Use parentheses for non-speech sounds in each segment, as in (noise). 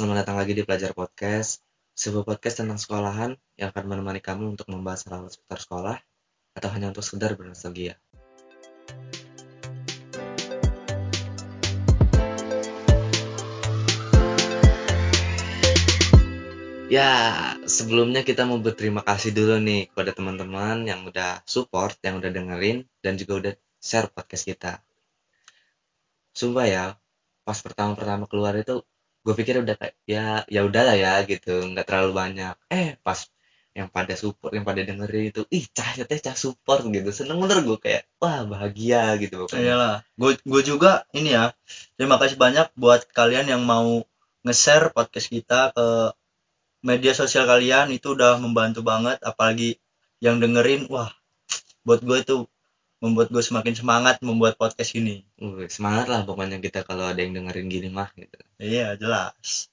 selamat datang lagi di Pelajar Podcast, sebuah podcast tentang sekolahan yang akan menemani kamu untuk membahas hal seputar sekolah atau hanya untuk sekedar bernostalgia. Ya, sebelumnya kita mau berterima kasih dulu nih kepada teman-teman yang udah support, yang udah dengerin, dan juga udah share podcast kita. Sumpah ya, pas pertama-pertama keluar itu gue pikir udah kayak ya ya udahlah ya gitu nggak terlalu banyak eh pas yang pada support yang pada dengerin itu ih cah teh cah support gitu seneng bener gue kayak wah bahagia gitu pokoknya. Iyalah, gue gue juga ini ya. Terima kasih banyak buat kalian yang mau nge-share podcast kita ke media sosial kalian itu udah membantu banget apalagi yang dengerin wah buat gue itu membuat gue semakin semangat membuat podcast ini. Uh, semangat lah pokoknya kita kalau ada yang dengerin gini mah gitu Iya, jelas.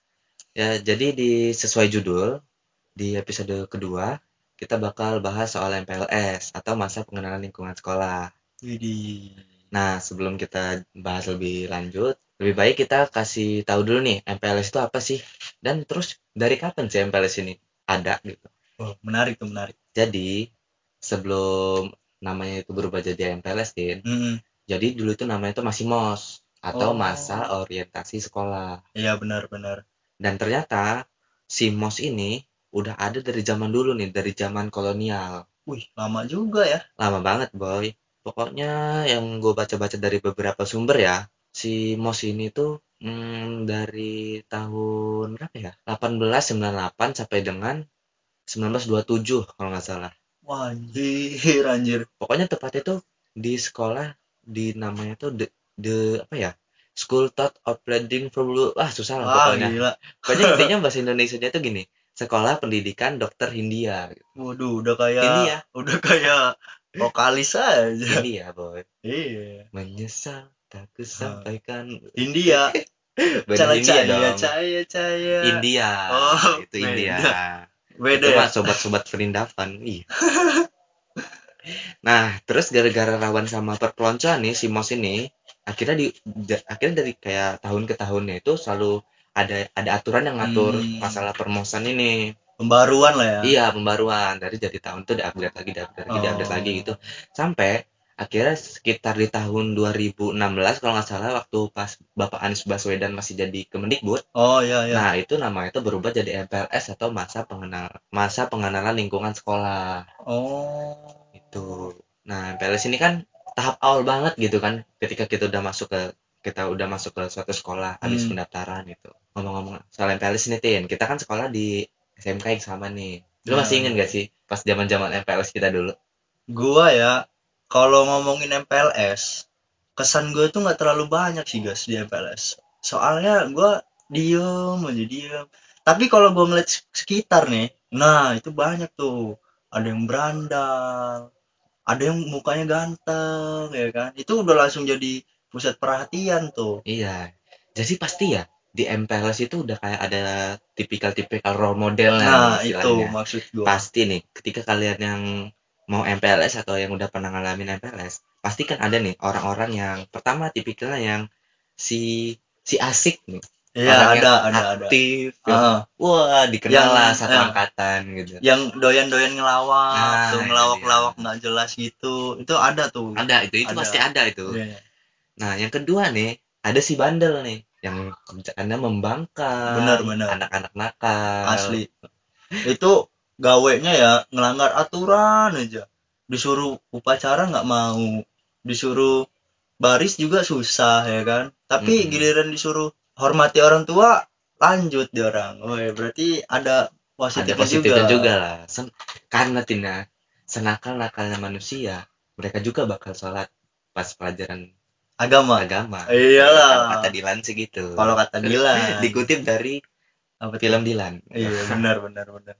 ya jadi di sesuai judul di episode kedua kita bakal bahas soal MPLS atau masa pengenalan lingkungan sekolah Widih. Nah, sebelum kita bahas lebih lanjut, lebih baik kita kasih tahu dulu nih MPLS itu apa sih? Dan terus dari kapan sih MPLS ini ada gitu. Oh, menarik tuh, menarik. Jadi, sebelum namanya itu berubah jadi MPLS, Din, Mm-mm. jadi dulu itu namanya itu masih MOS atau Oh. masa orientasi sekolah. Iya, benar-benar. Dan ternyata si MOS ini udah ada dari zaman dulu nih, dari zaman kolonial. Wih, lama juga ya. lama banget boy pokoknya yang gue baca-baca dari beberapa sumber ya si MOS ini tuh hmm, dari tahun berapa ya 1898 sampai dengan 1927 kalau nggak salah anjir, anjir. pokoknya tepatnya tuh di sekolah di namanya tuh the, the apa ya School Thought of Learning from ah susah lah Wah, pokoknya gila. pokoknya intinya bahasa Indonesia tuh gini sekolah pendidikan dokter Hindia Waduh, udah kayak India. udah kayak vokalis aja. Hindia boy Iya. menyesal tak kusampaikan India. Beda Cara India cahaya, dong. India. Oh, itu. India. Beda Itu ya. sobat-sobat perindavan. Iya. nah, terus gara-gara rawan sama perpeloncoan nih si Mos ini, akhirnya di akhirnya dari kayak tahun ke tahunnya itu selalu ada ada aturan yang ngatur Hmm. masalah permosan ini. Pembaruan lah ya. Iya, pembaruan dari jadi tahun itu di-upgrade lagi, di-upgrade lagi, Oh. lagi gitu. Sampai akhirnya sekitar di tahun 2016 kalau nggak salah waktu pas Bapak Anies Baswedan masih jadi Kemendikbud Oh, iya, iya. Nah, itu namanya itu berubah jadi MPLS atau masa pengenal masa pengenalan lingkungan sekolah. Oh. Itu. Nah, MPLS ini kan tahap awal banget gitu kan ketika kita udah masuk ke kita udah masuk ke suatu sekolah habis Hmm. pendaftaran gitu. Ngomong-ngomong soal MPLS ini Tin, kita kan sekolah di SMK yang sama nih. Lu Ya, masih inget gak sih pas zaman-zaman MPLS kita dulu? Gua ya, kalau ngomongin MPLS, kesan gue tuh nggak terlalu banyak sih guys di MPLS. Soalnya gua diem aja diem. Tapi kalau gua ngeliat sek- sekitar nih, nah itu banyak tuh. Ada yang berandal, ada yang mukanya ganteng, ya kan? Itu udah langsung jadi pusat perhatian tuh. Iya. Jadi pasti ya di MPLS itu udah kayak ada tipikal-tipikal role model Nah, itu maksud gua. pasti nih ketika kalian yang mau MPLS atau yang udah pernah ngalamin MPLS pasti kan ada nih orang-orang yang pertama tipikalnya yang si si asik nih Iya, yang ada, ada, ada. aktif yang, Ah, wah dikenal Yang- lah satu ya. angkatan gitu yang doyan-doyan ngelawak, Nah, tuh itu ngelawak-ngelawak dia. nggak jelas gitu. Itu ada tuh. ada itu itu Ada. pasti ada itu Iya. nah yang kedua nih ada si bandel nih yang kerjaannya membangkang Benar, benar. anak-anak nakal asli (laughs) itu gawenya ya ngelanggar aturan aja. Disuruh upacara nggak mau. Disuruh baris juga susah ya kan? Tapi Mm-mm. giliran disuruh hormati orang tua lanjut dia orang. Oh berarti ada ada positifnya, positifnya juga, juga, lah Sen- karena Tina senakal nakalnya manusia mereka juga bakal sholat pas pelajaran agama. agama. Iyalah. kata Dilan sih gitu. Kalau kata Dilan. (laughs) Dikutip dari apa film Dilan. Iya benar benar benar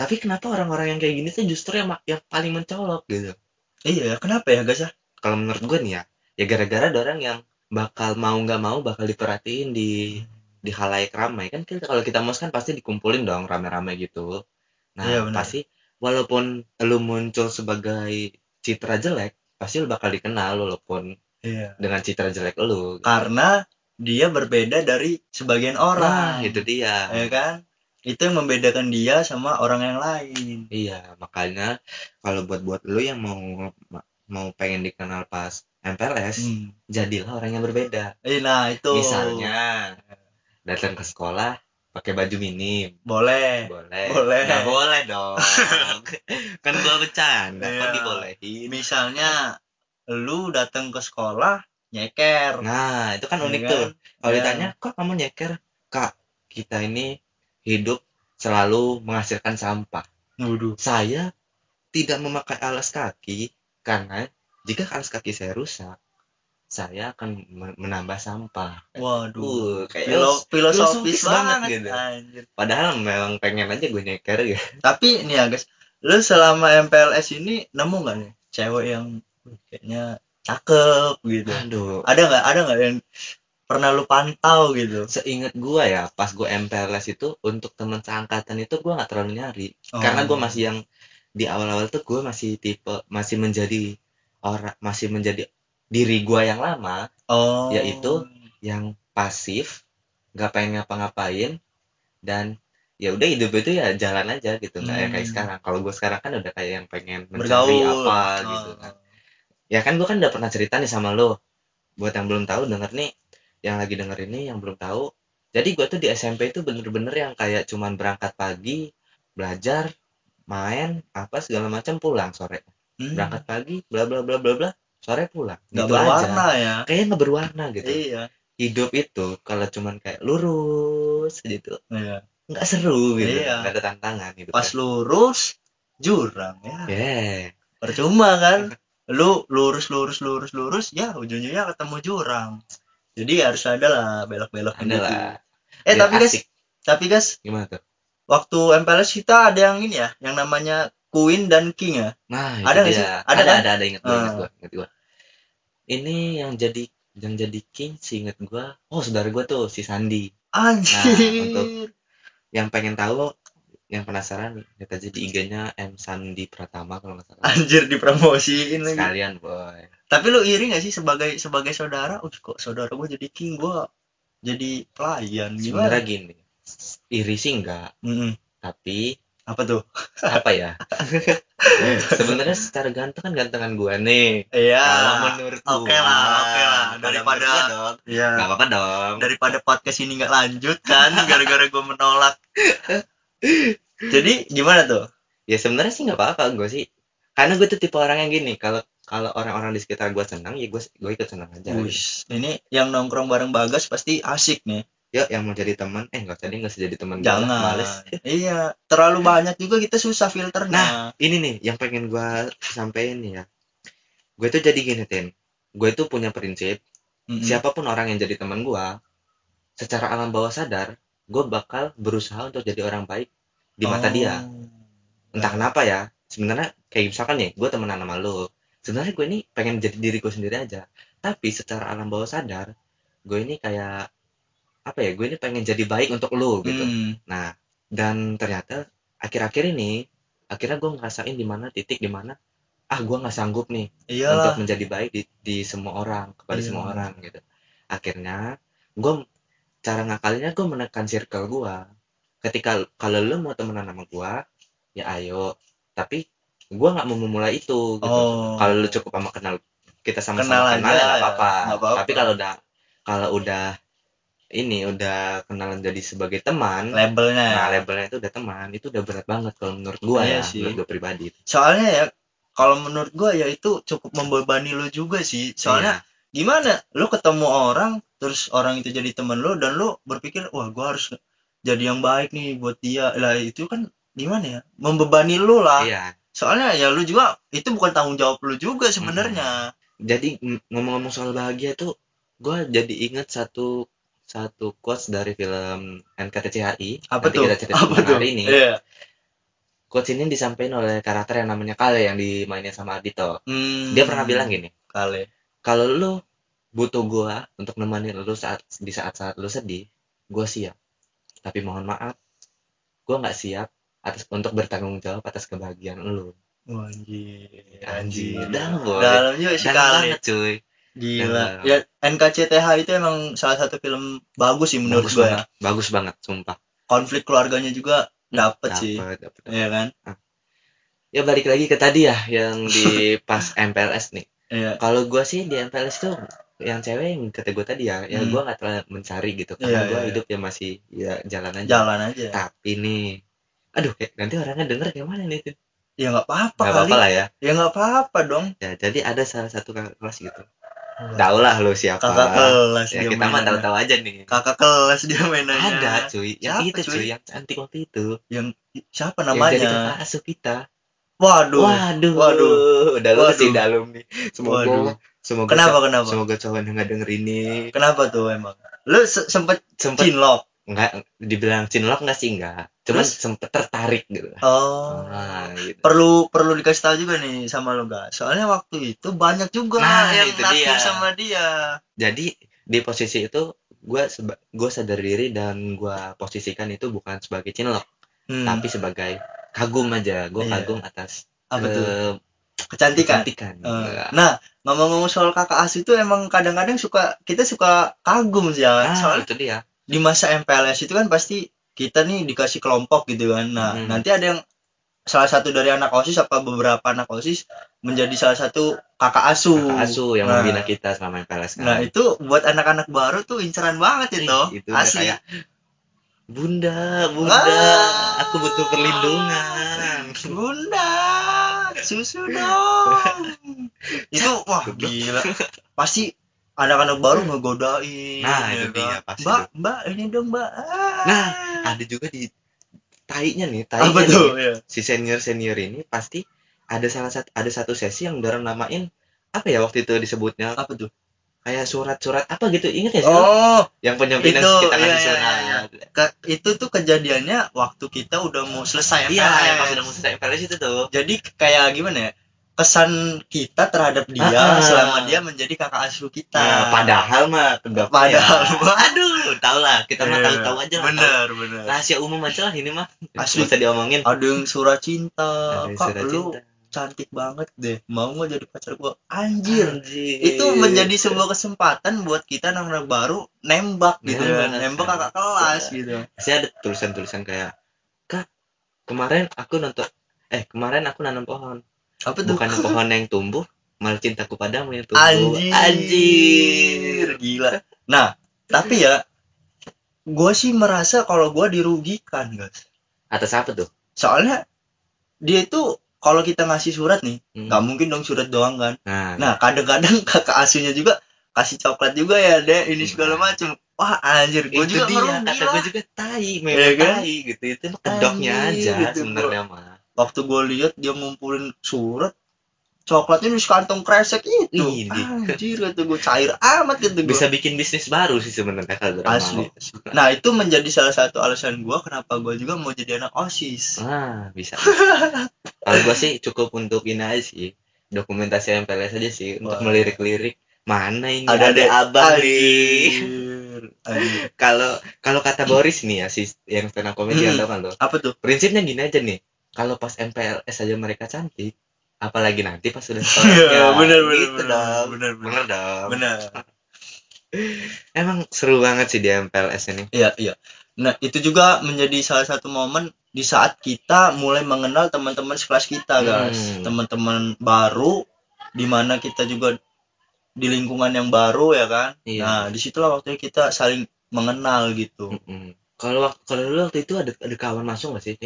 tapi kenapa orang-orang yang kayak gini tuh justru yang, yang paling mencolok gitu? Iya kenapa ya guys ya? Kalau menurut gue nih ya ya gara-gara ada orang yang bakal mau nggak mau bakal diperhatiin di di halayak ramai. Kan kita kalau kita mos kan pasti dikumpulin dong rame-rame gitu. Nah Iya, pasti walaupun lu muncul sebagai citra jelek pasti lu bakal dikenal walaupun iya. dengan citra jelek lu karena dia berbeda dari sebagian nah orang. itu dia. Ya kan itu yang membedakan dia sama orang yang lain. Iya makanya kalau buat buat lu yang mau mau pengen dikenal pas MPLS Hmm. jadilah orang yang berbeda. Eh, nah itu. Misalnya datang ke sekolah pakai baju minim. Boleh. Boleh. Boleh. nggak boleh dong. (laughs) Kan gua bercanda kok Iya. dibolehin? Misalnya lu datang ke sekolah nyeker. Nah itu kan Ya unik kan? tuh kalau Ya. ditanya kok kamu nyeker? Kak kita ini hidup selalu menghasilkan sampah Waduh. saya tidak memakai alas kaki karena jika alas kaki saya rusak saya akan men- menambah sampah Waduh. Uh, kayak Filo- filosofis, filosofis banget banget, gitu. anjir. padahal memang pengen aja gue nyeker ya Tapi nih ya guys, lu selama MPLS ini nemu nggak nih cewek yang "Wih, kayaknya cakep gitu? aduh Ada nggak? Ada nggak yang pernah lu pantau gitu? seingat gua ya pas gue MPLS itu untuk teman seangkatan itu gua nggak terlalu nyari Oh. karena gue masih yang di awal-awal tuh gue masih tipe masih menjadi orang masih menjadi diri gua yang lama Oh. Yaitu? yang pasif nggak pengen ngapa-ngapain dan ya udah hidup itu ya jalan aja gitu nggak yang kayak Hmm. sekarang kalau gue sekarang kan udah kayak yang pengen mencari bergaul apa Oh. gitu kan ya kan gue kan udah pernah cerita nih sama lo buat yang belum tahu denger nih yang lagi denger ini yang belum tahu jadi gue tuh di SMP itu bener-bener yang kayak cuman berangkat pagi belajar main apa segala macam pulang sore Hmm. berangkat pagi bla bla bla bla bla sore pulang nggak gitu berwarna aja ya? kayaknya nggak berwarna gitu Iya. hidup itu kalau cuman kayak lurus gitu Iya. nggak seru gitu Iya. nggak ada tantangan gitu Pas lurus jurang ya. ya Percuma kan? Lu lurus lurus lurus lurus ya ujung-ujungnya ketemu jurang. Jadi harus ada lah belok-belok ada lah Eh Biar tapi guys, asik. tapi guys, gimana tuh waktu MPLS kita ada yang ini ya, yang namanya Queen dan King ya. nah Ada nggak sih? Ada ada kan? ada ada inget gua inget Ah. gua inget gua ini yang jadi yang jadi king sih inget gua oh saudara gua tuh si Sandi Anjir. Nah, untuk- yang pengen tahu yang penasaran lihat aja di IG-nya M Sandi Pratama kalau nggak salah Anjir dipromosiin lagi. sekalian boy Tapi lu iri gak sih sebagai sebagai saudara? Uh, kok saudara gue jadi king, gue jadi pelayan sebenarnya gimana? gini iri sih enggak Mm-mm. tapi Apa tuh? apa ya (laughs) sebenarnya secara ganteng kan gantengan gua nih Iya. kalau menurut Oke lah, oke lah. Kalau Daripada dong Iya. apa-apa dong Daripada podcast ini nggak lanjut kan, gara-gara gue menolak. (laughs) Jadi gimana tuh? ya sebenarnya sih nggak apa-apa gue sih karena gue tuh tipe orang yang gini kalau kalau orang-orang di sekitar gue senang ya gue gue ikut senang aja gitu. Wush, ini yang nongkrong bareng Bagas pasti asik nih. yuk yang mau jadi teman eh nggak tadi nggak jadi teman gua Jangan. males Iya, terlalu banyak juga kita susah filternya. Nah, ini nih yang pengen gue sampein nih ya gue tuh jadi gini tin gue tuh punya prinsip Mm-mm. siapa pun orang yang jadi teman gue secara alam bawah sadar gue bakal berusaha untuk jadi orang baik di mata Oh. dia entah kenapa ya sebenarnya kayak misalkan nih gue temenan sama lo sebenarnya gue ini pengen jadi diri gue sendiri aja tapi secara alam bawah sadar gue ini kayak apa ya gue ini pengen jadi baik untuk lo gitu Hmm. nah dan ternyata akhir-akhir ini akhirnya gue ngerasain di mana titik di mana ah gue nggak sanggup nih Iyalah. untuk menjadi baik di, di semua orang kepada Iya. semua orang gitu akhirnya gue cara ngakalinnya gue menekan circle gue ketika kalau lo mau temenan sama gue ya ayo tapi gue nggak mau memulai itu gitu Oh. kalau lu cukup sama kenal kita Kenal sama-sama kenal, aja ya ya, apa-apa apa-apa. tapi kalau udah kalau udah ini udah kenalan jadi sebagai teman labelnya ya. nah labelnya itu udah teman itu udah berat banget kalau menurut gue Iya ya sih. menurut gue pribadi Soalnya ya kalau menurut gua ya itu cukup membebani lu juga sih. Soalnya Iya. Gimana? Lu ketemu orang terus orang itu jadi temen lu dan lu berpikir, "Wah, gua harus jadi yang baik nih buat dia." Lah itu kan gimana ya? Membebani lu lah. iya Soalnya ya lu juga itu bukan tanggung jawab lu juga sebenarnya. jadi ng- ngomong-ngomong soal bahagia tuh gue jadi inget satu satu quotes dari film NKTCHI Apa nanti tuh? kita cerita Apa tuh? hari ini Iya. quotes ini disampaikan oleh karakter yang namanya Kale yang dimainin sama Ardito Hmm. dia pernah bilang gini kali. Kalau lu butuh gua untuk nemenin lu saat di saat-saat lu sedih gua siap tapi mohon maaf gua nggak siap atas untuk bertanggung jawab atas kebahagiaan lu Wah, anjir. Anjir, dalam, boy. Dalam juga sih dalam banget cuy Gila. Ya NKCTH itu emang salah satu film bagus sih menurut bagus gue banget ya. bagus banget sumpah Konflik keluarganya juga dapet sih. Dapet, dapet, dapet. Iya kan? ya balik lagi ke tadi ya yang di pas MPLS nih Iya. kalau gua sih di MPLS tuh yang cewek yang kata gue tadi ya ya Hmm. gua nggak terlalu mencari gitu Iya, karena gua iya, iya. hidup ya masih ya jalan aja Jalan aja. tapi nih aduh kayak nanti orangnya denger kayak mana nih Tin? Ya nggak apa-apa nggak apa-apa lah ya Ya nggak apa-apa dong. ya jadi ada salah satu kakak kelas gitu tau lah lo siapa Kakak kelas ya dia kita mah tahu-tahu aja nih Kakak kelas dia mainannya. ada cuy yang Siapa, itu cuy? cuy yang cantik waktu itu Siapa yang jadi kakak namanya? asuh kita Waduh. waduh Waduh. udah lu sih dalam nih semoga Waduh. semoga Kenapa cowok- kenapa? semoga cowok yang nggak denger ini Kenapa tuh emang? Lu se- sempet sempet cinlok. nggak dibilang cinlok nggak sih nggak cuman Terus? sempet tertarik gitu Oh. nah gitu perlu perlu dikasih tahu juga nih sama lo guys soalnya waktu itu banyak juga Nah, yang dia. sama dia jadi di posisi itu gue gue sadar diri dan gue posisikan itu bukan sebagai cinlok Hmm, tapi sebagai kagum aja gue Iya. kagum atas apa tuh eh, kecantikan. kecantikan Eh, nah ngomong-ngomong soal kakak asuh itu emang kadang-kadang suka kita suka kagum sih ya nah soalnya itu dia. di masa MPLS itu kan pasti kita nih dikasih kelompok gitu kan. Nah Hmm. nanti ada yang salah satu dari anak osis apa beberapa anak osis menjadi salah satu kakak asuh kakak asuh yang Nah, membina kita selama MPLS kan. Nah itu buat anak-anak baru tuh inceran banget itu. Itu asli. kayak bunda bunda Ah. aku butuh perlindungan Bunda, susu dong. (laughs) itu wah gila. Pasti anak-anak baru ngegodain. Nah, ya itu dia, kan? pasti Mbak, tuh. mbak, ini dong mbak. Ah. Nah, ada juga di tainya nih apa tuh? nih Ya. si senior senior ini pasti ada salah satu ada satu sesi yang udah namain apa ya waktu itu disebutnya Apa tuh? Kayak surat-surat apa gitu inget ya sih? Oh, yang penyempinan itu, kita iya, kasih iya, surat iya, ke- itu tuh kejadiannya waktu kita udah mau selesai iya MPLS. yang pas udah mau selesai MPLS itu tuh Jadi kayak gimana ya? Kesan kita terhadap dia Ah, ah. selama dia menjadi kakak asuh kita. nah, padahal mah tegak Padahal ya. mah. aduh tau lah kita mah Iya, tahu-tahu aja lah tahu. Bener, rahasia umum aja lah ini mah Asli. Usah diomongin ada yang surat cinta Ada yang kak surat lu cinta. Cantik banget deh. Mau nggak jadi pacar gua? Anjir. Anjir. itu menjadi sebuah kesempatan buat kita anak-anak baru nembak gitu. Nembak, kan nembak kakak kelas Iya. gitu. Pasti ada tulisan-tulisan kayak kak kemarin aku nonton eh kemarin aku nanam pohon. Apa tuh? Bukan pohon yang tumbuh malah cintaku padamu yang tumbuh. Anjir. Anjir. Gila. Nah tapi ya gua sih merasa kalau gua dirugikan guys. Atas apa tuh? Soalnya dia itu kalau kita ngasih surat nih Hmm. nggak mungkin dong surat doang kan nah, Nah, kadang-kadang (laughs) kakak asuhnya juga kasih coklat juga ya, Dek. Ini segala Nah. macem. Wah, anjir, gue juga dia merugi kata gue juga tai memang Iya kan? tai gitu itu kedoknya aja itu sebenarnya mah Waktu gue lihat dia ngumpulin surat, coklatnya di kantong kresek itu. Ini. Anjir, kata gue cair amat gue. bisa bikin bisnis baru sih sebenarnya kalau Asli. Nah, itu menjadi salah satu alasan gue kenapa gue juga mau jadi anak OSIS. ah bisa (laughs) kalau gue sih cukup untuk ini aja sih dokumentasi MPLS aja sih untuk melirik-lirik. Mana ini? Ada ada, deh. abang nih. Kalau kalau kata Boris nih ya si yang stand up comedian Hmm. tau kan lo. Apa tuh? prinsipnya gini aja nih kalau pas MPLS aja mereka cantik apalagi nanti pas sudah (laughs) Iya, bener, bener, gitu bener, dong. bener, bener. bener dong. (laughs) Emang seru banget sih di MPLS ini. Iya, iya. Nah, itu juga menjadi salah satu momen di saat kita mulai mengenal teman-teman sekelas kita, guys. Hmm. Teman-teman baru di mana kita juga di lingkungan yang baru ya kan. Iya. Nah, di situlah waktunya kita saling mengenal gitu. Mm-mm. kalau waktu kalau dulu waktu itu ada ada kawan masuk nggak sih?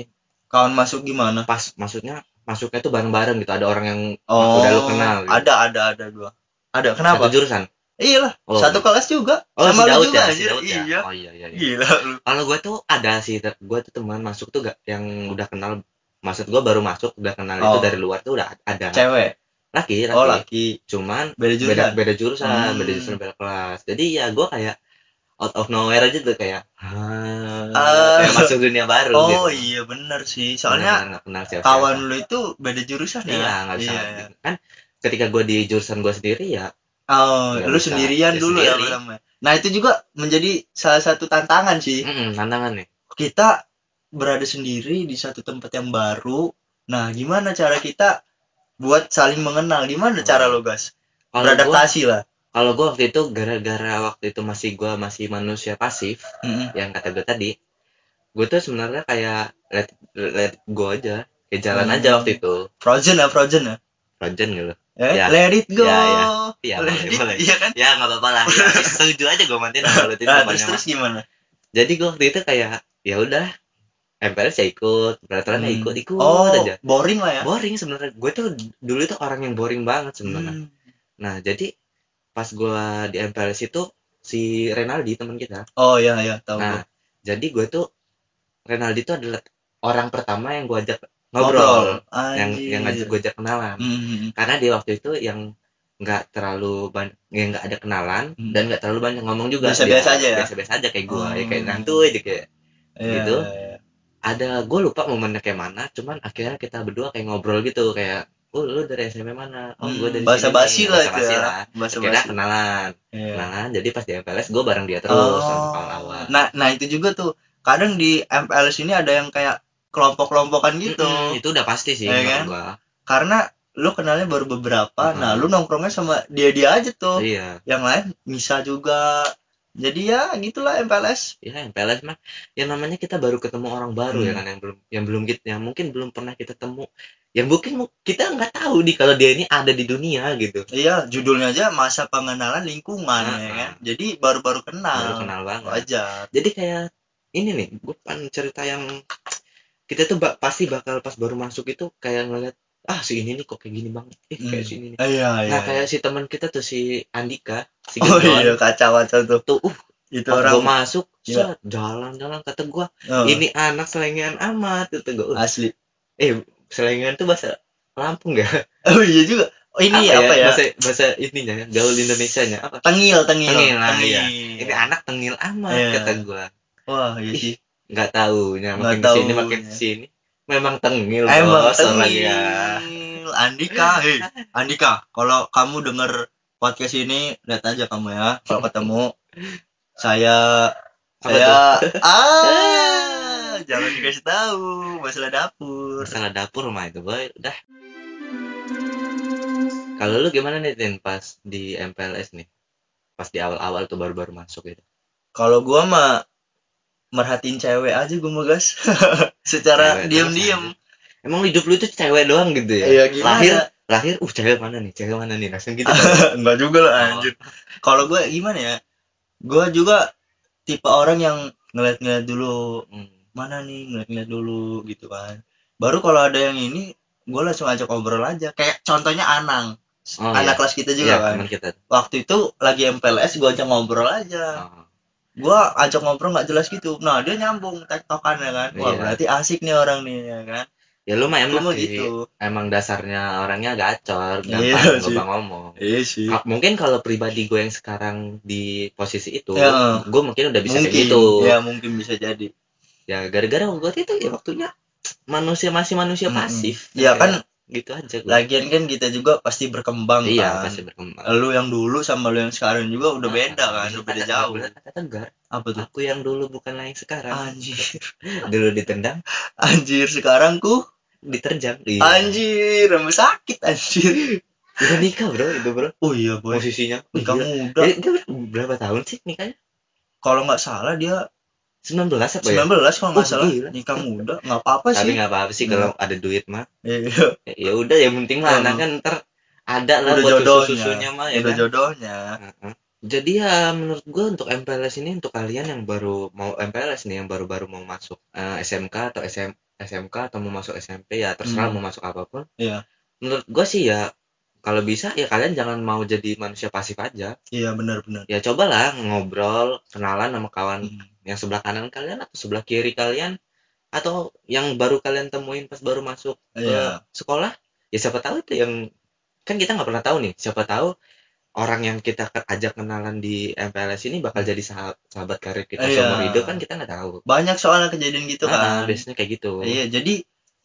Kawan masuk gimana? pas maksudnya masuknya tuh bareng-bareng gitu ada orang yang Oh, udah lu kenal gitu. Ada, ada, ada dua. Ada. Kenapa? satu jurusan Iya lah, Oh. satu kelas juga. oh Sama si lu Daud juga, ya si. Daud ya Iya. oh iya iya, iya. Gila lu. kalau gue tuh ada sih gue tuh teman masuk tuh gak yang udah kenal maksud gue baru masuk udah kenal itu Oh. dari luar tuh udah ada Cewek. laki laki Oh, laki. cuman Beda beda jurusan. beda jurusan Hmm. beda jurusan beda kelas jadi ya gue kayak out of nowhere aja tuh kayak ah, Ah. kayak masuk dunia baru Oh gitu iya bener sih. Soalnya nggak kenal siapa kawan lu itu beda jurusan ya. iya nggak bisa Iya, iya. kan ketika gue di jurusan gue sendiri ya Oh, Nggak lu bisa. sendirian Ya, dulu ya pertama. Nah, itu juga menjadi salah satu tantangan sih. mm tantangan nih Kita berada sendiri di satu tempat yang baru. Nah, gimana cara kita buat saling mengenal? Gimana cara lo, guys? kalau gue Beradaptasi lah. kalau gue waktu itu gara-gara waktu itu masih gue masih manusia pasif Mm-mm. yang kata gue tadi gue tuh sebenarnya kayak let let go aja kayak jalan Hmm. aja waktu itu Frozen ya, Frozen ya. Frozen gitu Eh, Ya. let it go. Ya, ya. Iya, let boleh, it, boleh. Iya kan? ya nggak apa-apa lah ya, setuju aja gue mantin kalau itu Nah, terus terus gimana? jadi gue waktu itu kayak ya udah MPLS ya ikut peraturan ya Hmm. ikut ikut oh, aja boring lah ya. boring sebenarnya gue tuh dulu itu orang yang boring banget sebenarnya Hmm. nah jadi pas gue di MPLS itu si Renaldi teman kita Oh iya iya, tahu nah gua. jadi gue tuh Renaldi itu adalah orang pertama yang gue ajak Ngobrol. yang yang ngajak gue ajak kenalan Hmm, hmm, karena dia waktu itu yang nggak terlalu banyak yang nggak ada kenalan Hmm. dan nggak terlalu banyak ngomong juga Biasa-biasa Dia aja ya? biasa-biasa aja kayak gue ya kayak Hmm. ngantuy aja kayak Iya, Gitu. iya, iya. ada gue lupa momennya kayak mana cuman akhirnya kita berdua kayak ngobrol gitu kayak oh lu dari SMP mana oh gue Hmm, dari bahasa sini basi nih." lah itu Basa-basi ya. lah Bahasa basi. kenalan Iya. kenalan jadi pas di MPLS gue bareng dia terus Oh. awal-awal Nah, nah itu juga tuh. Kadang di MPLS ini ada yang kayak kelompok-kelompokan gitu. Mm-mm, itu udah pasti sih menurut kan? gua Karena lu kenalnya baru beberapa. Mm-mm. Nah, lu nongkrongnya sama dia-dia aja tuh. iya Yang lain bisa juga. Jadi ya gitulah MPLS. ya MPLS mah yang namanya kita baru ketemu orang baru ya Hmm. kan yang belum yang belum kita yang mungkin belum pernah kita temu yang mungkin mu- kita nggak tahu nih kalau dia ini ada di dunia gitu Iya, judulnya aja masa pengenalan lingkungan ya Ah, kan. Jadi baru-baru kenal. baru kenal banget Wajar. jadi kayak ini nih gue pengen cerita yang kita tuh pasti bakal pas baru masuk itu kayak ngeliat ah si ini nih kok kayak gini banget eh kayak Hmm. si ini nih Iya, iya. nah kayak si teman kita tuh si Andika si Oh gendron iya, kacau-kacau tuh. tuh uh Itu pas orang gue masuk Gila. set, jalan-jalan kata gue Oh, ini anak selengean amat itu gue asli. eh selengean tuh bahasa Lampung ya (laughs) Oh iya juga. Oh ini apa, ya? bahasa bahasa ininya gaul Indonesia nya apa Tengil, tengil. Tengil, nah, Tengil. iya. ini anak tengil amat Iya. kata gue Wah, iya Ih, sih. Nggak taunya Nggak makin ke sini taunya. makin ke sini memang tengil Emang bos tengil. orangnya Andika, hei, Andika, kalau kamu denger podcast ini, lihat aja kamu ya. Kalau ketemu saya Apa saya (laughs) ah jangan dikasih tahu masalah dapur. masalah dapur mah itu boy udah kalau lu gimana nih Tin pas di MPLS nih pas di awal-awal tuh baru-baru masuk gitu Kalau gua mah merhatiin cewek aja gua mah gas. (laughs) Secara diam-diam. emang hidup lu itu cewek doang gitu ya Iya, gimana? lahir lahir uh cewek mana nih cewek mana nih langsung gitu kan? (laughs) Enggak juga lah Oh. anjir. Kalau gua gimana ya? Gua juga tipe orang yang ngeliat-ngeliat dulu Hmm. mana nih ngeliat-ngeliat dulu gitu kan. Baru kalau ada yang ini gue langsung ajak ngobrol aja kayak contohnya Anang Oh, anak iya. kelas kita Iya, juga kan teman kita waktu itu lagi MPLS gue ajak ngobrol aja Oh. Gue ajak ngobrol nggak jelas gitu. Nah dia nyambung tektokan ya kan? Wah Iya. berarti asik nih orang nih ya kan? Ya lu mah gue emang mau sih. gitu. Emang dasarnya orangnya gacor Iya gampang sih. gampang ngomong. Iya sih. Ah, mungkin kalau pribadi gue yang sekarang di posisi itu Ya. gue mungkin udah bisa mungkin. kayak gitu. Ya mungkin bisa jadi. Ya gara-gara waktu itu ya waktunya manusia masih manusia pasif. Iya, Kayak kan gitu aja gue lagian kan kita juga pasti berkembang iya kan. pasti berkembang. Lu yang dulu sama lu yang sekarang juga udah Ah, beda kan udah beda jauh. kata tegar apa tuh? aku yang dulu bukanlah yang sekarang. Anjir. (laughs) Dulu ditendang. Anjir sekarang ku? Diterjang. Iya. anjir rambut sakit anjir. Udah nikah bro itu bro. Oh iya boy. Posisinya. Nikah gila. muda. Dia, dia berapa tahun sih nikahnya? Kalau nggak salah dia 19 apa 19 ya kalau nggak Oh, salah gila. nikah muda nggak apa-apa tapi sih nggak apa-apa sih kalau ada duit mah iya ya ya udah yang penting mah Hmm. anak kan ntar ada lah udah buat jodohnya susu-susunya mah ya udah kan jodohnya Heeh. Jadi ya menurut gue untuk MPLS ini untuk kalian yang baru mau MPLS nih yang baru-baru mau masuk eh, SMK atau SM, SMK atau mau masuk SMP ya terserah Hmm. mau masuk apa pun. Iya. Menurut gue sih ya kalau bisa ya kalian jangan mau jadi manusia pasif aja. iya benar-benar Ya cobalah ngobrol, kenalan sama kawan Hmm. yang sebelah kanan kalian atau sebelah kiri kalian atau yang baru kalian temuin pas baru masuk ke Iya. sekolah. Ya siapa tahu itu yang kan kita nggak pernah tahu nih. Siapa tahu orang yang kita ajak kenalan di MPLS ini bakal jadi sahabat, sahabat karib kita Iya. seumur hidup kan kita nggak tahu. banyak soalnya kejadian gitu Ah, kan biasanya kayak gitu. Iya, jadi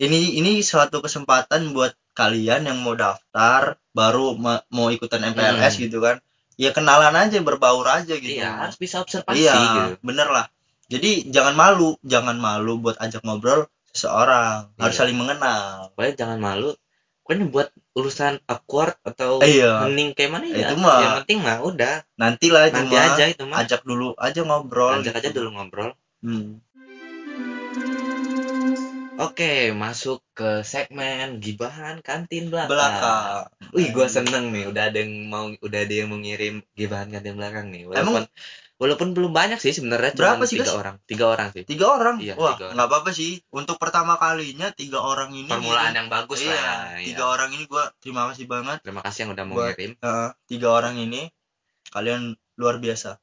ini ini suatu kesempatan buat kalian yang mau daftar baru ma- mau ikutan MPLS Hmm. gitu kan. Ya kenalan aja, berbaur aja gitu. Iya, harus bisa observasi Iya, gitu. bener lah. Jadi jangan malu, jangan malu buat ajak ngobrol seseorang. Harus Iya. saling mengenal. Pokoknya jangan malu pokoknya buat urusan awkward atau Iya. hening kayak mana ya Itu mah- yang penting mah udah nantilah nanti cuma aja itu mah ajak dulu aja ngobrol ajak aja gitu. dulu ngobrol Hmm. Oke masuk ke segmen gibahan kantin belakang, belakang. Wih gua seneng nih udah ada yang mau udah ada yang mau ngirim gibahan kantin belakang nih. Walaupun Emang- walaupun belum banyak sih sebenarnya Berapa cuma sih, tiga orang tiga orang sih. Tiga orang? Iya, wah nggak apa-apa sih. Untuk pertama kalinya tiga orang ini permulaan ngirim. yang bagus iya, lah ya tiga Iya. orang ini gua terima kasih banget terima kasih yang udah mau Buat- ngirim. Heeh, tiga orang ini. Kalian luar biasa.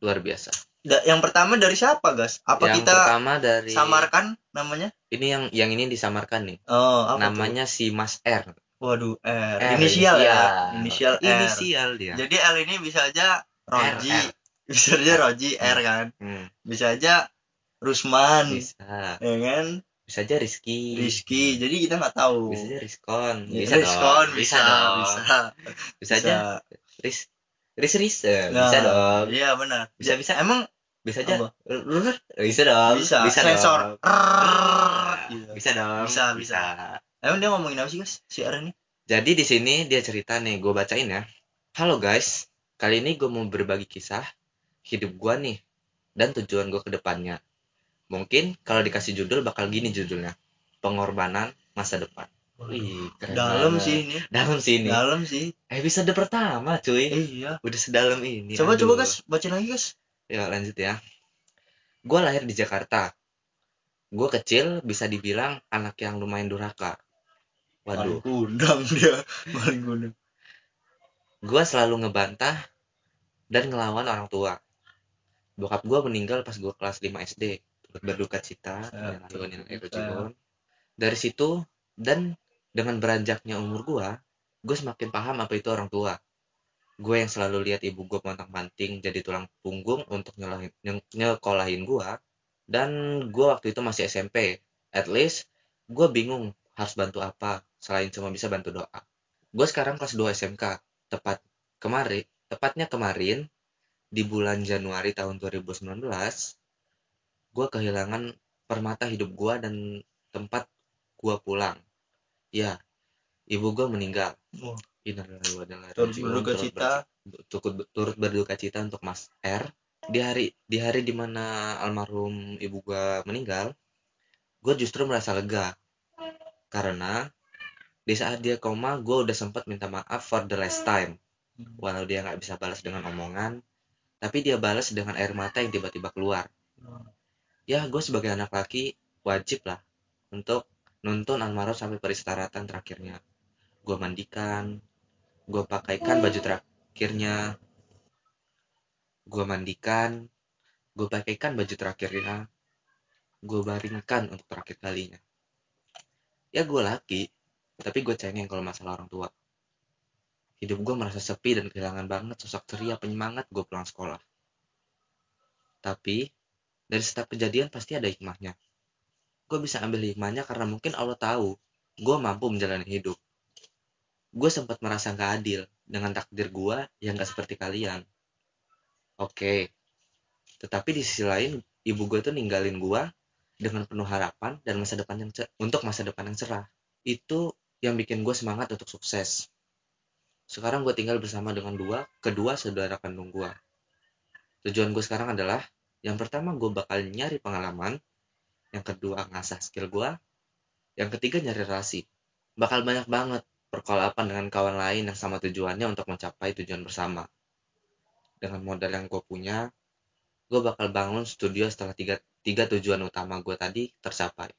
Luar biasa yang pertama dari siapa gas? Apa yang kita pertama dari samarkan namanya? Ini yang yang ini disamarkan nih. Oh apa tuh? namanya si Mas R. Waduh R, R, inisial ya? inisial. R. Inisial dia. Jadi L ini bisa aja Roji. R. bisa aja Roji R kan? Hmm, bisa aja Rusman. Bisa. Ya kan? Bisa aja Rizky. Rizky. Jadi kita nggak tahu. Bisa aja Rizkon. Ya, bisa Rizkon dong bisa. dong bisa. (laughs) Bisa aja Riz Riz Riz eh, Nah, bisa dong. iya benar. Bisa bisa. emang bisa aja bisa dong bisa, bisa sensor dong. Iya. bisa dong Bisa, bisa. emang dia ngomongin apa sih guys si R ini Jadi di sini dia cerita nih, gue bacain ya. Halo guys, kali ini gue mau berbagi kisah hidup gue nih dan tujuan gue ke depannya. Mungkin kalau dikasih judul bakal gini judulnya, pengorbanan masa depan. Wih, keren dalam banget. sih ini Dalam sih ini. dalam sih Episode pertama cuy. iya Udah sedalam ini. coba aduh. coba guys baca lagi guys Ya lanjut ya. Gue lahir di Jakarta. Gue kecil bisa dibilang anak yang lumayan durhaka. paling Waduh. kundang dia (laughs) paling kundang gue selalu ngebantah dan ngelawan orang tua. Bokap gue meninggal pas gue kelas 5 SD. Berduka cita, raji'un. Dari situ dan dengan beranjaknya umur gue, gue semakin paham apa itu orang tua. Gue yang selalu lihat ibu gue pontang-panting jadi tulang punggung untuk nyelahin, ny- nyekolahin gue. Dan gue waktu itu masih SMP. At least gue bingung harus bantu apa selain cuma bisa bantu doa. Gue sekarang kelas 2 SMK. Tepat kemarin, tepatnya kemarin di bulan Januari tahun 2019, gue kehilangan permata hidup gue dan tempat gue pulang. Ya, ibu gue meninggal. Innalillahi wa inna ilaihi Turut berduka cita. turut, turut berduka cita untuk Mas R. Di hari di hari di mana almarhum ibu gue meninggal, gue justru merasa lega karena di saat dia koma, gue udah sempat minta maaf for the last time. Walau dia nggak bisa balas dengan omongan, tapi dia balas dengan air mata yang tiba-tiba keluar. Ya, gue sebagai anak laki wajib lah untuk nuntun almarhum sampai peristirahatan terakhirnya. Gue mandikan, gue pakaikan baju terakhirnya, gue mandikan, gue pakaikan baju terakhirnya, gue baringkan untuk terakhir kalinya. Ya gue laki, tapi gue cengeng kalau masalah orang tua. Hidup gue merasa sepi dan kehilangan banget sosok ceria penyemangat gue pulang sekolah. Tapi, dari setiap kejadian pasti ada hikmahnya. Gue bisa ambil hikmahnya karena mungkin Allah tahu gue mampu menjalani hidup. Gue sempat merasa gak adil dengan takdir gue yang gak seperti kalian. Oke, tetapi di sisi lain, ibu gue tuh ninggalin gue dengan penuh harapan dan masa depan yang cer- untuk masa depan yang cerah. Itu yang bikin gue semangat untuk sukses. Sekarang gue tinggal bersama dengan dua, kedua saudara kandung gue. Tujuan gue sekarang adalah, yang pertama gue bakal nyari pengalaman, yang kedua ngasah skill gue, yang ketiga nyari relasi. Bakal banyak banget perkolapan dengan kawan lain yang sama tujuannya untuk mencapai tujuan bersama. Dengan modal yang gue punya, gue bakal bangun studio setelah tiga, tiga tujuan utama gue tadi tercapai.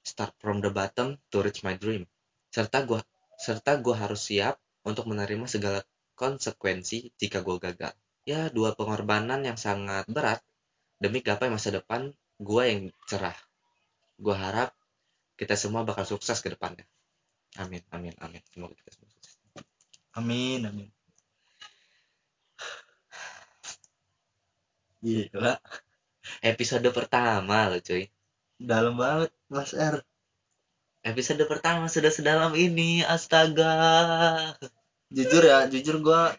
Start from the bottom to reach my dream. Serta gue serta gue harus siap untuk menerima segala konsekuensi jika gue gagal. Ya, dua pengorbanan yang sangat berat demi gapai masa depan gue yang cerah. Gue harap kita semua bakal sukses ke depannya. Amin, amin, amin. Semoga kita semua sukses. amin amin gila Episode pertama loh cuy. dalam banget Mas R Episode pertama sudah sedalam ini, astaga. jujur ya jujur gua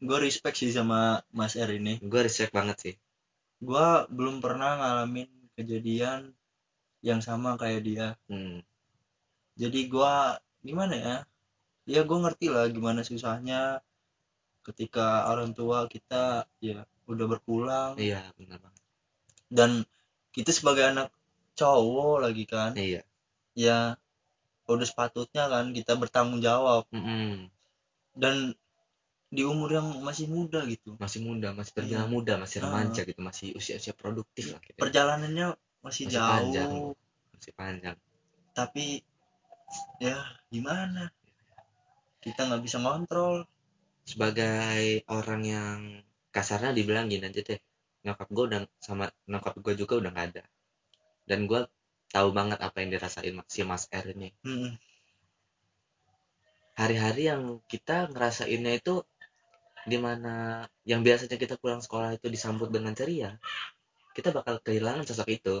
gua respect sih sama Mas R ini Gue respect banget sih. gua belum pernah ngalamin kejadian yang sama kayak dia Hmm. Jadi gua gimana ya? Ya gue ngerti lah gimana susahnya ketika orang tua kita ya udah berpulang. Iya benar banget. Dan kita sebagai anak cowok lagi kan iya. ya udah sepatutnya kan kita bertanggung jawab. Mm-mm. dan di umur yang masih muda gitu. Masih muda masih terbilang Iya. muda masih remaja gitu masih usia-usia produktif lah kita. Perjalanannya masih, Masih jauh. Panjang. masih panjang. Tapi ya gimana? Kita nggak bisa ngontrol. Sebagai orang yang kasarnya dibilang gini aja deh nyokap gue udah sama nyokap gue juga udah nggak ada. Dan gue tahu banget apa yang dirasain si Mas R ini. Mm-mm. hari-hari yang kita ngerasainnya itu di mana yang biasanya kita pulang sekolah itu disambut dengan ceria kita bakal kehilangan sosok itu.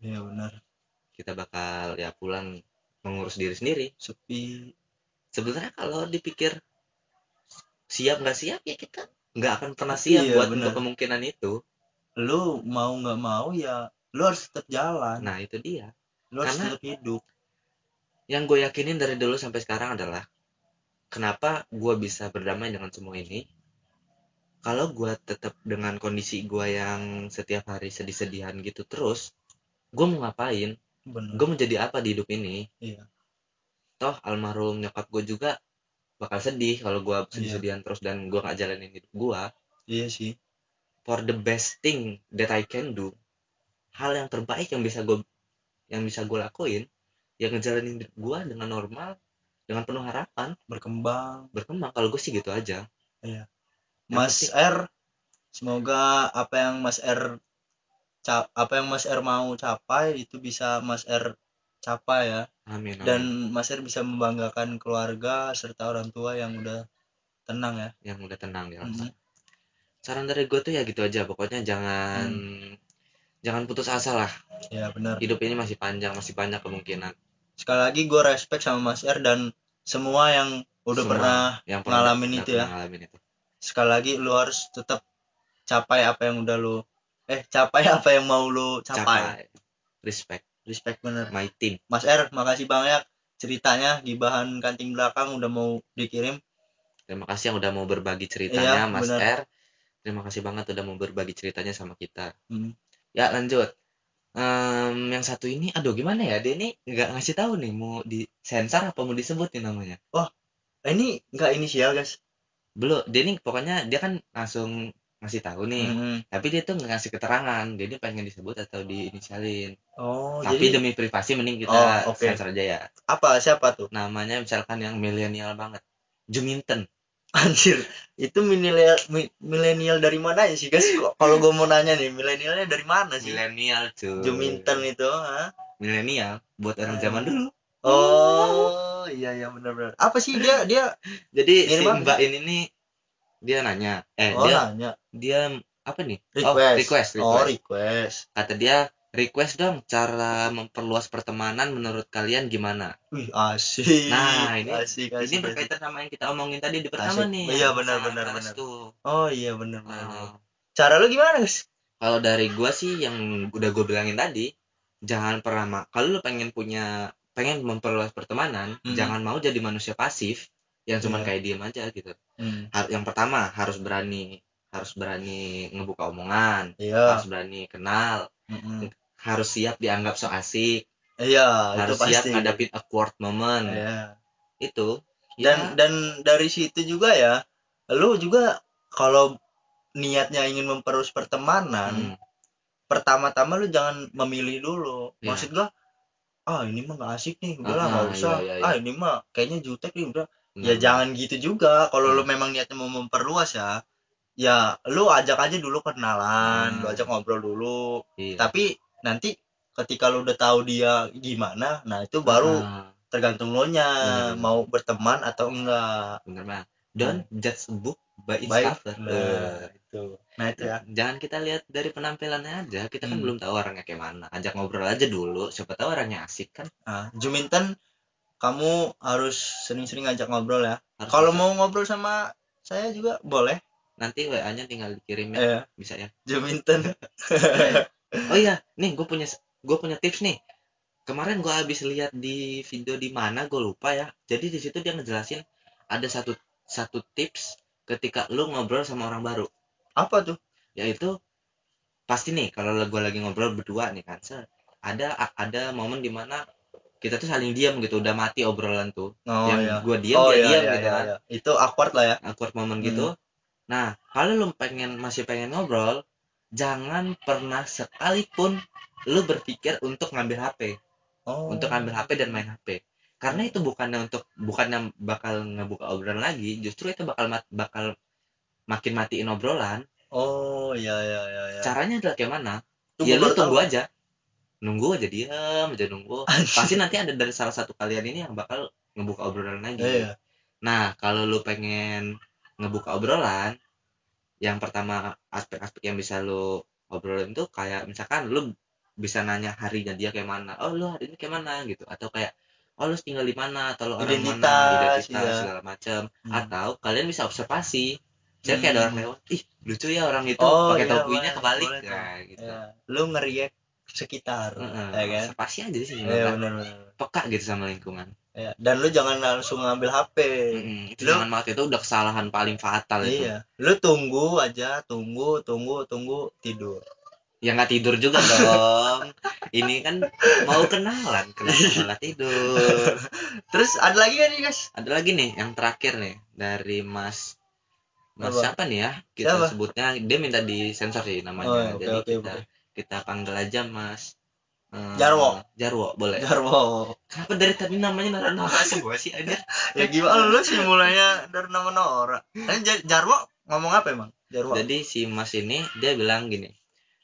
Ya benar. Kita bakal ya pulang mengurus diri sendiri. Sepi. Sebenarnya kalau dipikir siap nggak siap ya kita nggak akan pernah Iya, siap buat benar. untuk kemungkinan itu. Lu mau nggak mau ya lu harus tetap jalan. Nah itu dia. Lu harus karena- tetap hidup. yang gue yakinin dari dulu sampai sekarang adalah kenapa gue bisa berdamai dengan semua ini? Kalau gue tetap dengan kondisi gue yang setiap hari sedih-sedihan gitu terus gue mau ngapain benar gue menjadi apa di hidup ini? Iya. Toh almarhum nyokap gue juga bakal sedih kalau gue sedih-sedihan terus dan gue nggak jalanin hidup gue iya sih. For the best thing that I can do hal yang terbaik yang bisa gue yang bisa gue lakuin yang ngejalanin hidup gue dengan normal dengan penuh harapan berkembang. berkembang. Kalau gue sih gitu aja. Yang Mas R semoga apa yang Mas R apa yang Mas R mau capai itu bisa Mas R capai ya amin, amin. dan Mas R bisa membanggakan keluarga serta orang tua yang udah tenang ya yang udah tenang ya Mhm. saran dari gue tuh ya gitu aja pokoknya jangan Hmm. jangan putus asa lah ya benar hidup ini masih panjang masih banyak kemungkinan sekali lagi gue respect sama Mas R dan semua yang udah Semua pernah yang ngalamin udah itu pernah ya. ngalamin itu sekali lagi lu harus tetap capai apa yang udah lu eh capai apa yang mau lu capai, capai. Respect. Respect bener. My team. Mas R makasih banyak ceritanya di bahan kanting belakang udah mau dikirim. Terima kasih yang udah mau berbagi ceritanya Iya, Mas benar. R. Terima kasih banget udah mau berbagi ceritanya sama kita. Hmm. ya lanjut. Em, yang satu ini aduh gimana ya? Dia ini nggak ngasih tahu nih mau disensor apa mau disebut nih namanya? Eh, ini nggak inisial guys. Belum dia ini pokoknya dia kan langsung ngasih tahu nih. Mhm. tapi dia tuh nggak ngasih keterangan. Dia ini pengen disebut atau diinisialin. Oh tapi jadi demi privasi mending kita Oh, oke. sensor aja ya. Apa? Siapa tuh? Namanya misalkan yang milenial banget. Juminten. Anjir. Itu milenial mi- milenial dari mana ya sih guys? Kalau gue mau nanya nih milenialnya dari mana sih? Milenial cuy. Juminten itu ha? milenial buat orang Hmm. zaman dulu. Oh iya iya benar-benar. Apa sih dia? Dia (laughs) jadi si mbak ini nih dia nanya eh oh dia nanya. dia apa nih? Request oh request. oh request. request. Kata dia request dong cara memperluas pertemanan menurut kalian gimana? Wih asik. Nah, ini- asik ini asik, asik. berkaitan sama yang kita omongin tadi di pertama Asik. nih. Iya, benar, benar, benar. tuh. oh iya benar benar Nah, cara lu gimana guys kalau dari gua sih yang udah gue bilangin tadi jangan pernah kalau lu pengen punya pengen memperluas pertemanan Hmm. jangan mau jadi manusia pasif yang cuma Iya. kayak diem aja gitu hmm. Yang pertama harus berani harus berani ngebuka omongan iya harus berani kenal Mm-mm. harus siap dianggap so asik iya itu harus pasti siap ngadapin awkward moment Iya. itu dan ya, dan dari situ juga ya lu juga kalau niatnya ingin memperus pertemanan hmm, pertama-tama lu jangan memilih dulu Iya. maksud gua ah ini mah gak asik nih udah lah Ah, nggak ah, usah iya, iya, ah iya. ini mah kayaknya jutek nih udah ya benar. jangan gitu juga. Kalau Ah. lu memang niatnya mau memperluas ya ya lu ajak aja dulu kenalan lu Ah. ajak ngobrol dulu. Iya. tapi nanti ketika lu udah tahu dia gimana nah itu baru Ah, tergantung lo nya bener. mau berteman atau enggak. Bener banget. Don't judge a book by its cover. Nah Eh, itu. Nah itu ya. Jangan kita lihat dari penampilannya aja. Kita kan Hmm. belum tahu orangnya kayak mana. Ajak ngobrol aja dulu. Siapa tahu orangnya asik kan. Nah Juminten kamu harus sering-sering ngajak ngobrol ya. Kalau mau ngobrol sama saya juga boleh. Nanti wa nya tinggal dikirim ya eh bisa ya? Juminten (laughs) oh iya nih gue punya gue punya tips nih. Kemarin gua habis lihat di video di mana gue lupa ya. Jadi di situ dia ngejelasin ada satu satu tips ketika lu ngobrol sama orang baru. Apa tuh? Yaitu pasti nih kalau gue lagi ngobrol berdua nih kan ada ada momen di mana kita tuh saling diam gitu udah mati obrolan tuh. Oh yang iya. gua diam oh dia iya, diam iya, gitu iya, kan. iya. itu awkward lah ya. Awkward momen Hmm. gitu. Nah kalau lu pengen masih pengen ngobrol jangan pernah sekalipun lu berpikir untuk ngambil HP oh. Untuk ngambil HP dan main HP karena itu bukannya untuk bukannya bakal ngebuka obrolan lagi justru itu bakal mat- bakal makin matiin obrolan. Oh iya iya iya, iya. caranya adalah kayak mana? Ya lu tunggu tahu. aja nunggu aja diam aja nunggu. Pasti nanti ada dari salah satu kalian ini yang bakal ngebuka obrolan lagi. Iya. Nah kalau lu pengen ngebuka obrolan yang pertama aspek-aspek yang bisa lu obrolin tuh kayak misalkan lu bisa nanya harinya dia kayak mana. Oh lu hari ini kayak mana gitu. Atau kayak oh lu tinggal di mana? Atau lu orang Identitas, mana? Identitas iya. segala macam Hmm. atau kalian bisa observasi. Saya kayak ada orang Hmm. lewat ih lucu ya orang itu Oh, pakai iya, topinya kebalik. boleh nah, gitu. Iya. lu ngeriak sekitar Heeh, ya kan? observasi aja sih iya sebenarnya. benar benar. Peka gitu sama lingkungan. Ya. dan lu jangan langsung ngambil HP Mm-mm, itu Lu- jangan banget itu udah kesalahan paling fatal itu. Iya lu tunggu aja tunggu tunggu tunggu tidur. Ya nggak tidur juga (laughs) dong. Ini kan mau kenalan kenapa malah tidur? Terus ada lagi kan nih guys ada lagi nih yang terakhir nih dari mas mas Apa? siapa nih ya? Kita Siapa? sebutnya dia minta disensor sih Oh, namanya oke, jadi oke, kita oke. Kita panggil aja mas eh, Jarwo. Jarwo boleh? Jarwo. Kenapa dari tadi namanya Nora Nora semua sih anjir? (laughs) Ya gimana lu sih mulainya dari nama Nora kan Jar- Jarwo ngomong apa emang? Jarwo. Jadi si Mas ini dia bilang gini,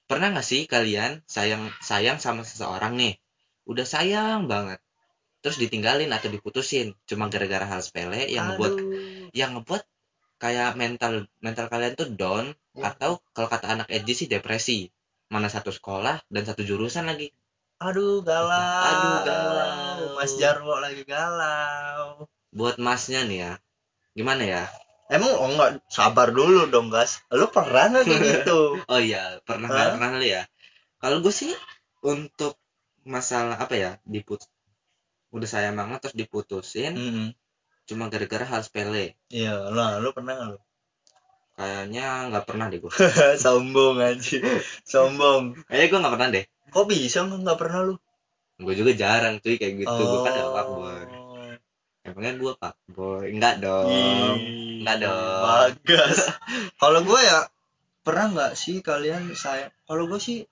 pernah nggak sih kalian sayang sayang sama seseorang nih, udah sayang banget, terus ditinggalin atau diputusin cuma gara-gara hal sepele yang ngebuat Aduh. yang ngebuat kayak mental mental kalian tuh down Ya. atau kalau kata anak edgy sih depresi, mana satu sekolah dan satu jurusan lagi. aduh galau Aduh, galau. Mas Jarwo lagi galau Buat masnya nih ya, gimana ya? emang oh enggak sabar dulu dong guys lu pernah nggak kayak gitu (laughs) Oh iya, pernah nggak pernah lu ya? Kalau gue sih untuk masalah apa ya, diput udah sayang banget terus diputusin Mm-mm. cuma gara-gara hal sepele. iya lah lu pernah nggak lu Kayaknya nggak pernah deh gue. (laughs) sombong aja sombong Kayaknya gue nggak pernah deh. kok bisa nggak nggak pernah lu Gue juga jarang cuy kayak gitu. Gue kan gak Oh. fuckboy. Emangnya gue fuckboy? Enggak dong. Ih, Enggak dong. bagas (laughs) kalau gue ya pernah nggak sih kalian sayang kalau gue sih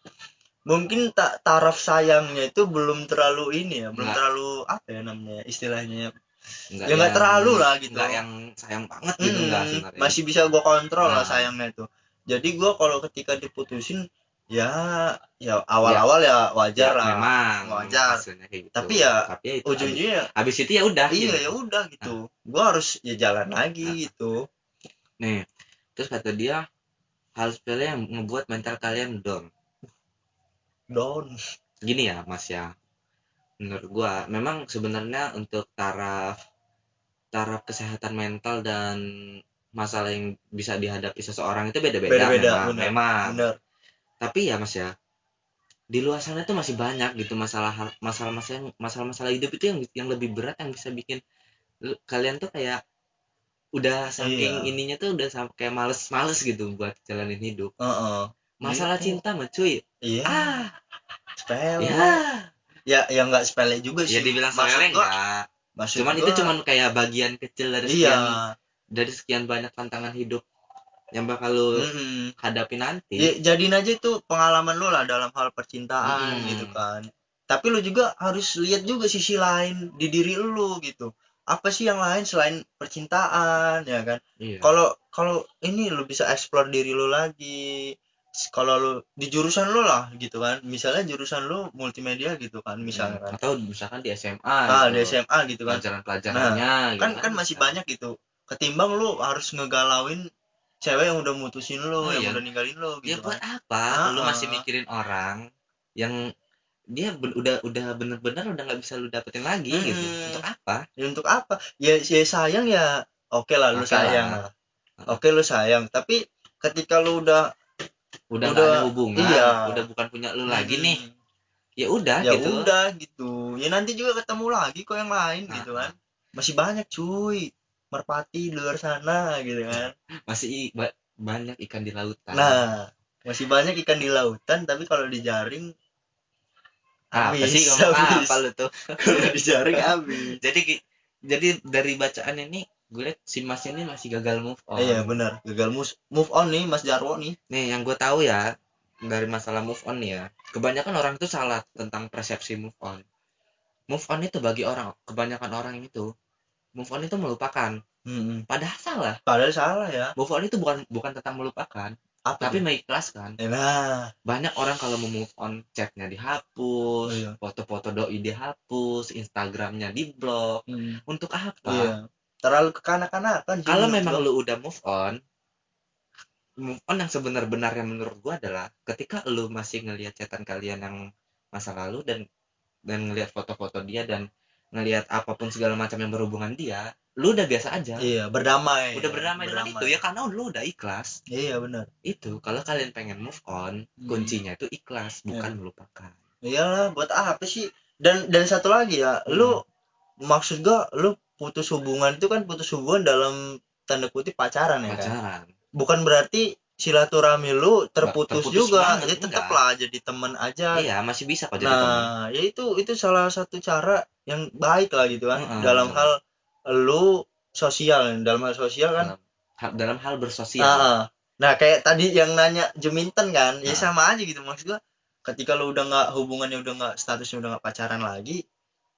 mungkin tak taraf sayangnya itu belum terlalu ini ya belum Nggak. terlalu apa ya namanya istilahnya Enggak Ya, nggak terlalu lah gitu. Enggak yang sayang banget gitu Hmm, enggak sebenarnya. masih bisa gue kontrol lah Nah. sayangnya itu jadi gue kalau ketika diputusin ya ya awal-awal ya, wajar Ya, lah Memang. Wajar. gitu. Tapi ya, tapi ya itu ujung-ujungnya abis, abis itu ya udah iya gitu. ya udah gitu gue harus ya jalan lagi Nah. gitu Nih, terus kata dia hal sepele yang ngebuat mental kalian down. down Gini ya, Mas ya. Menurut gua, memang sebenarnya untuk taraf taraf kesehatan mental dan masalah yang bisa dihadapi seseorang itu beda-beda beda-beda memang. bener memang. bener Tapi ya, Mas ya, di luar sana tuh masih banyak gitu masalah masalah masalah masalah masalah hidup itu yang yang lebih berat yang bisa bikin kalian tuh kayak udah saking Iya. ininya tuh udah sampai kayak males-males gitu buat jalanin hidup. Heeh. Masalah Iya. cinta mah cuy. iya Ah, sepele ya. Ya ya nggak sepele juga sih Ya dibilang sepele enggak. maksud Cuman gua- itu cuman kayak bagian kecil dari iya sekian dari sekian banyak tantangan hidup yang bakal lu Mm-mm. hadapi nanti. Ya, jadiin aja itu pengalaman lu lah dalam hal percintaan Mm-mm. gitu kan. Tapi lu juga harus lihat juga sisi lain di diri lu gitu. Apa sih yang lain selain percintaan ya kan? Iya. Kalau kalau ini lu bisa explore diri lu lagi. Kalau lu di jurusan lu lah gitu kan. Misalnya jurusan lu multimedia gitu kan misalnya kan. atau misalkan di SMA Ah, gitu. di SMA gitu kan. pelajaran-pelajarannya gitu Kan kan masih banyak gitu. Ketimbang lu harus ngegalauin cewek yang udah mutusin lu, Oh, yang iya. udah ninggalin lu Ya gitu buat kan. apa? Lu Ah, masih ah. mikirin orang yang dia ben- udah udah bener-bener udah nggak bisa lu dapetin lagi gitu. Mm-mm. Untuk apa? ya untuk apa ya, ya sayang ya oke lah lu Oke sayang lah. oke lu sayang tapi ketika lu udah Udah nggak ada hubungan, iya. udah bukan punya lu lagi nih. Hmm, Ya udah ya gitu. udah gitu. Gitu ya nanti juga ketemu lagi kok yang lain Ah, gitu kan. Masih banyak cuy. Merpati di luar sana gitu kan. (laughs) Masih ba- banyak ikan di lautan. Nah masih banyak ikan di lautan tapi kalau dijaring apa habis sih ngomong habis. apa lu tuh? (laughs) Kalau dijaring habis. (laughs) Jadi jadi dari bacaan ini gue liat si mas ini masih gagal move on. Iya benar. Gagal move move on nih Mas Jarwo nih. Nih yang gue tahu ya dari masalah move on nih ya kebanyakan orang itu salah tentang persepsi move on. Move on itu bagi orang kebanyakan orang itu move on itu melupakan. Mm-mm. padahal salah. Padahal salah ya. Move on itu bukan bukan tentang melupakan apa tapi mengikhlaskan. Eh, nah banyak orang kalau mau move on chatnya dihapus Iya. foto-foto doi dihapus instagramnya diblok Mm. untuk apa? Iya terlalu kekanak-kanakan kalau memang gua. lu udah move on move on yang sebenar-benarnya menurut gua adalah ketika lu masih ngelihat chatan kalian yang masa lalu dan dan ngelihat foto-foto dia dan ngelihat apa pun segala macam yang berhubungan dia lu udah biasa aja iya berdamai udah berdamai dengan itu ya karena lu udah ikhlas iya benar itu kalau kalian pengen move on Hmm. kuncinya itu ikhlas bukan Iya. melupakan iyalah buat apa sih dan dan satu lagi ya Hmm. lu maksud gua lu putus hubungan itu kan putus hubungan dalam tanda kutip pacaran ya kan? Pacaran. Bukan berarti silaturahmi lu terputus, terputus juga. banget, ya tetap lah jadi teman aja. Iya masih bisa kok jadi teman nah ya itu itu salah satu cara yang baik lah gitu kan. Mm-mm, dalam hal lu sosial dalam hal sosial kan. Dalam, hal, dalam hal bersosial. Ah, ah. nah kayak tadi yang nanya Juminten kan ya Ah. sama aja gitu maksud gua. Ketika lu udah nggak hubungannya udah nggak statusnya udah nggak pacaran lagi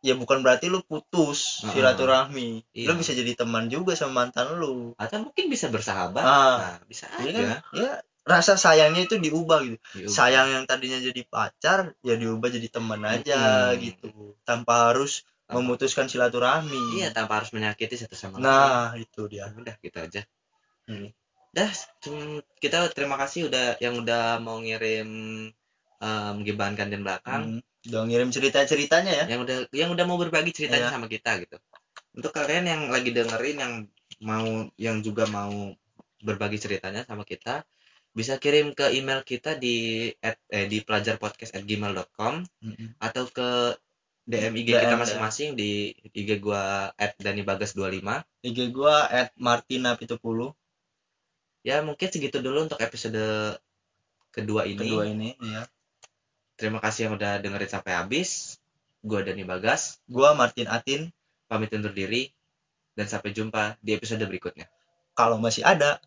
ya bukan berarti lu putus ah. silaturahmi Iya. lu bisa jadi teman juga sama mantan lu atau mungkin bisa bersahabat Ah. nah bisa Jadi aja kan ya rasa sayangnya itu diubah gitu Diubah. sayang yang tadinya jadi pacar ya diubah jadi teman aja Mm-mm. gitu tanpa harus Tanpa- memutuskan silaturahmi iya tanpa harus menyakiti satu sama lain nah itu dia Ya udah gitu aja Hmm. dah kita terima kasih udah yang udah mau ngirim um, gibahan dan belakang Hmm. Udah ngirim cerita ceritanya ya? Yang udah yang udah mau berbagi ceritanya Iya. sama kita gitu. Untuk kalian yang lagi dengerin yang mau yang juga mau berbagi ceritanya sama kita bisa kirim ke email kita di at, eh, di pelajarpodcast@gmail.com Mm-mm. atau ke DM IG kita DM, masing-masing di IG gua @danibagas25 IG gua at Martina Pitupulu ya mungkin segitu dulu untuk episode kedua ini. Kedua ini ya terima kasih yang udah dengerin sampai habis. Gua Dani Bagas. Gua Martin Atin. Pamit undur diri. Dan sampai jumpa di episode berikutnya. Kalau masih ada